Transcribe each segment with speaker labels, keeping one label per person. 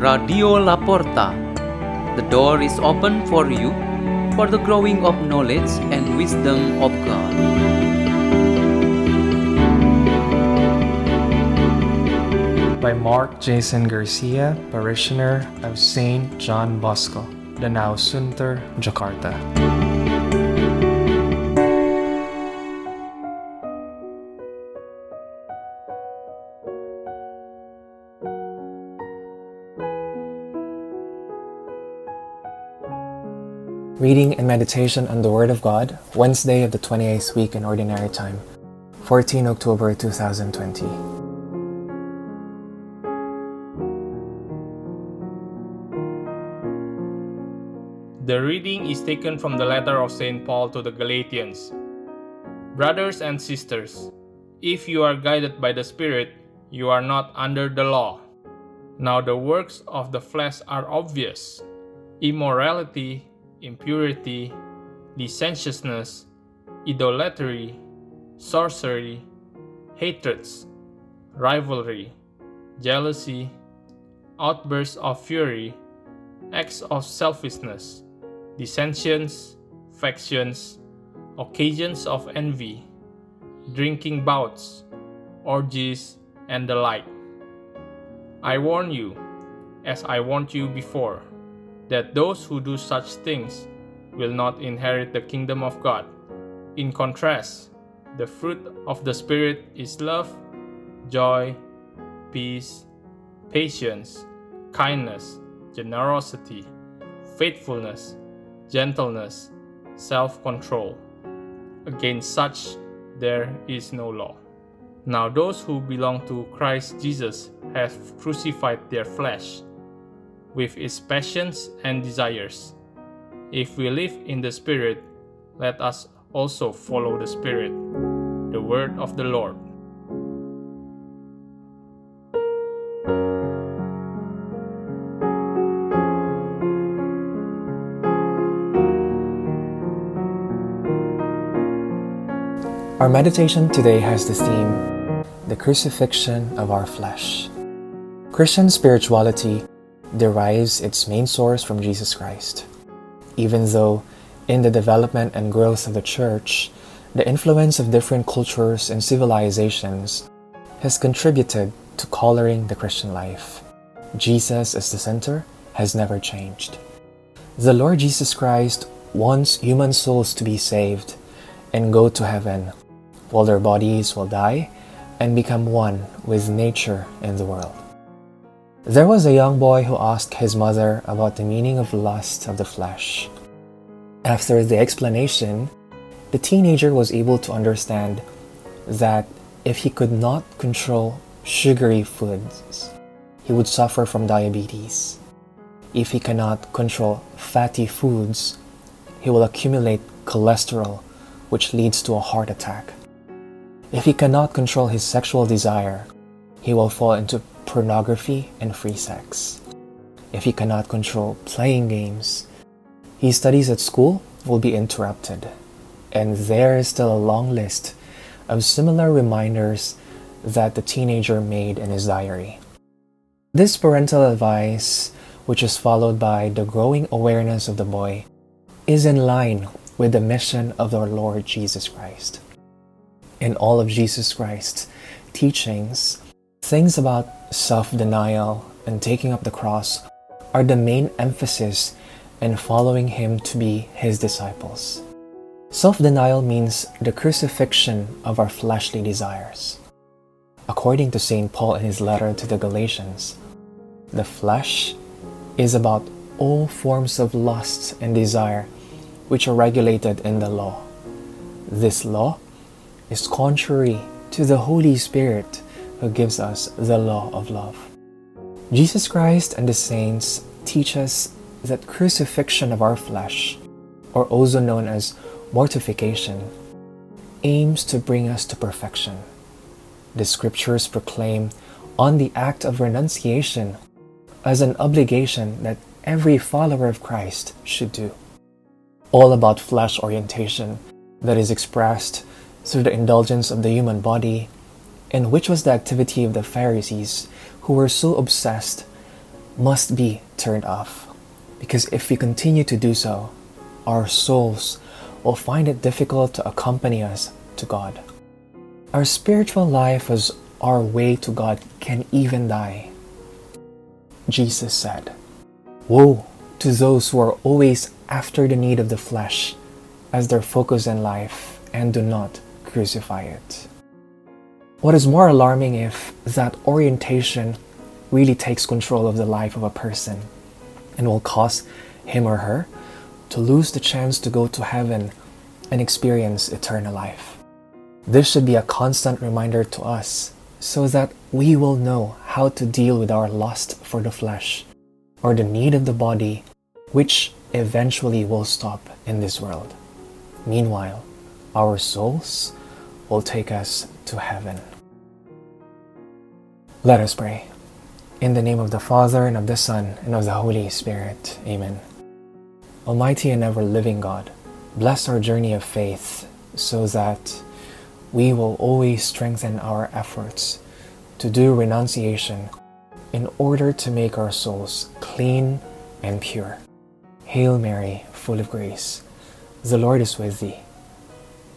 Speaker 1: Radio La Porta. The door is open for you for the growing of knowledge and wisdom of God.
Speaker 2: by Mark Jason Garcia, parishioner of St. John Bosco, Danau Sunter, Jakarta. Reading and meditation on the Word of God, Wednesday of the 28th week in Ordinary Time, 14 October 2020.
Speaker 3: The reading is taken from the letter of St. Paul to the Galatians. Brothers and sisters, if you are guided by the Spirit, you are not under the law. Now the works of the flesh are obvious immorality, impurity, licentiousness, idolatry, sorcery, hatreds, rivalry, jealousy, outbursts of fury, acts of selfishness dissensions, factions, occasions of envy, drinking bouts, orgies, and the like. I warn you, as I warned you before, that those who do such things will not inherit the kingdom of God. In contrast, the fruit of the Spirit is love, joy, peace, patience, kindness, generosity, faithfulness gentleness, self control. Against such there is no law. Now, those who belong to Christ Jesus have crucified their flesh with its passions and desires. If we live in the Spirit, let us also follow the Spirit. The word of the Lord.
Speaker 2: Our meditation today has the theme The Crucifixion of Our Flesh. Christian spirituality derives its main source from Jesus Christ. Even though, in the development and growth of the Church, the influence of different cultures and civilizations has contributed to coloring the Christian life, Jesus as the center has never changed. The Lord Jesus Christ wants human souls to be saved and go to heaven while their bodies will die and become one with nature and the world. There was a young boy who asked his mother about the meaning of lust of the flesh. After the explanation, the teenager was able to understand that if he could not control sugary foods, he would suffer from diabetes. If he cannot control fatty foods, he will accumulate cholesterol, which leads to a heart attack. If he cannot control his sexual desire, he will fall into pornography and free sex. If he cannot control playing games, his studies at school will be interrupted. And there is still a long list of similar reminders that the teenager made in his diary. This parental advice, which is followed by the growing awareness of the boy, is in line with the mission of our Lord Jesus Christ in all of Jesus Christ's teachings, things about self denial and taking up the cross are the main emphasis in following Him to be His disciples. Self denial means the crucifixion of our fleshly desires. According to St. Paul in his letter to the Galatians, the flesh is about all forms of lust and desire which are regulated in the law. This law is contrary to the Holy Spirit who gives us the law of love. Jesus Christ and the saints teach us that crucifixion of our flesh, or also known as mortification, aims to bring us to perfection. The scriptures proclaim on the act of renunciation as an obligation that every follower of Christ should do. All about flesh orientation that is expressed through the indulgence of the human body, and which was the activity of the Pharisees, who were so obsessed must be turned off. Because if we continue to do so, our souls will find it difficult to accompany us to God. Our spiritual life as our way to God can even die. Jesus said, Woe to those who are always after the need of the flesh as their focus in life and do not crucify it. What is more alarming if that orientation really takes control of the life of a person and will cause him or her to lose the chance to go to heaven and experience eternal life. This should be a constant reminder to us so that we will know how to deal with our lust for the flesh or the need of the body, which eventually will stop in this world. Meanwhile, our souls will take us to heaven. Let us pray. In the name of the Father, and of the Son, and of the Holy Spirit. Amen. Almighty and ever living God, bless our journey of faith so that we will always strengthen our efforts to do renunciation in order to make our souls clean and pure. Hail Mary, full of grace, the Lord is with thee.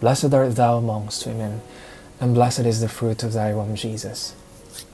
Speaker 2: Blessed art thou amongst women, and blessed is the fruit of thy womb, Jesus.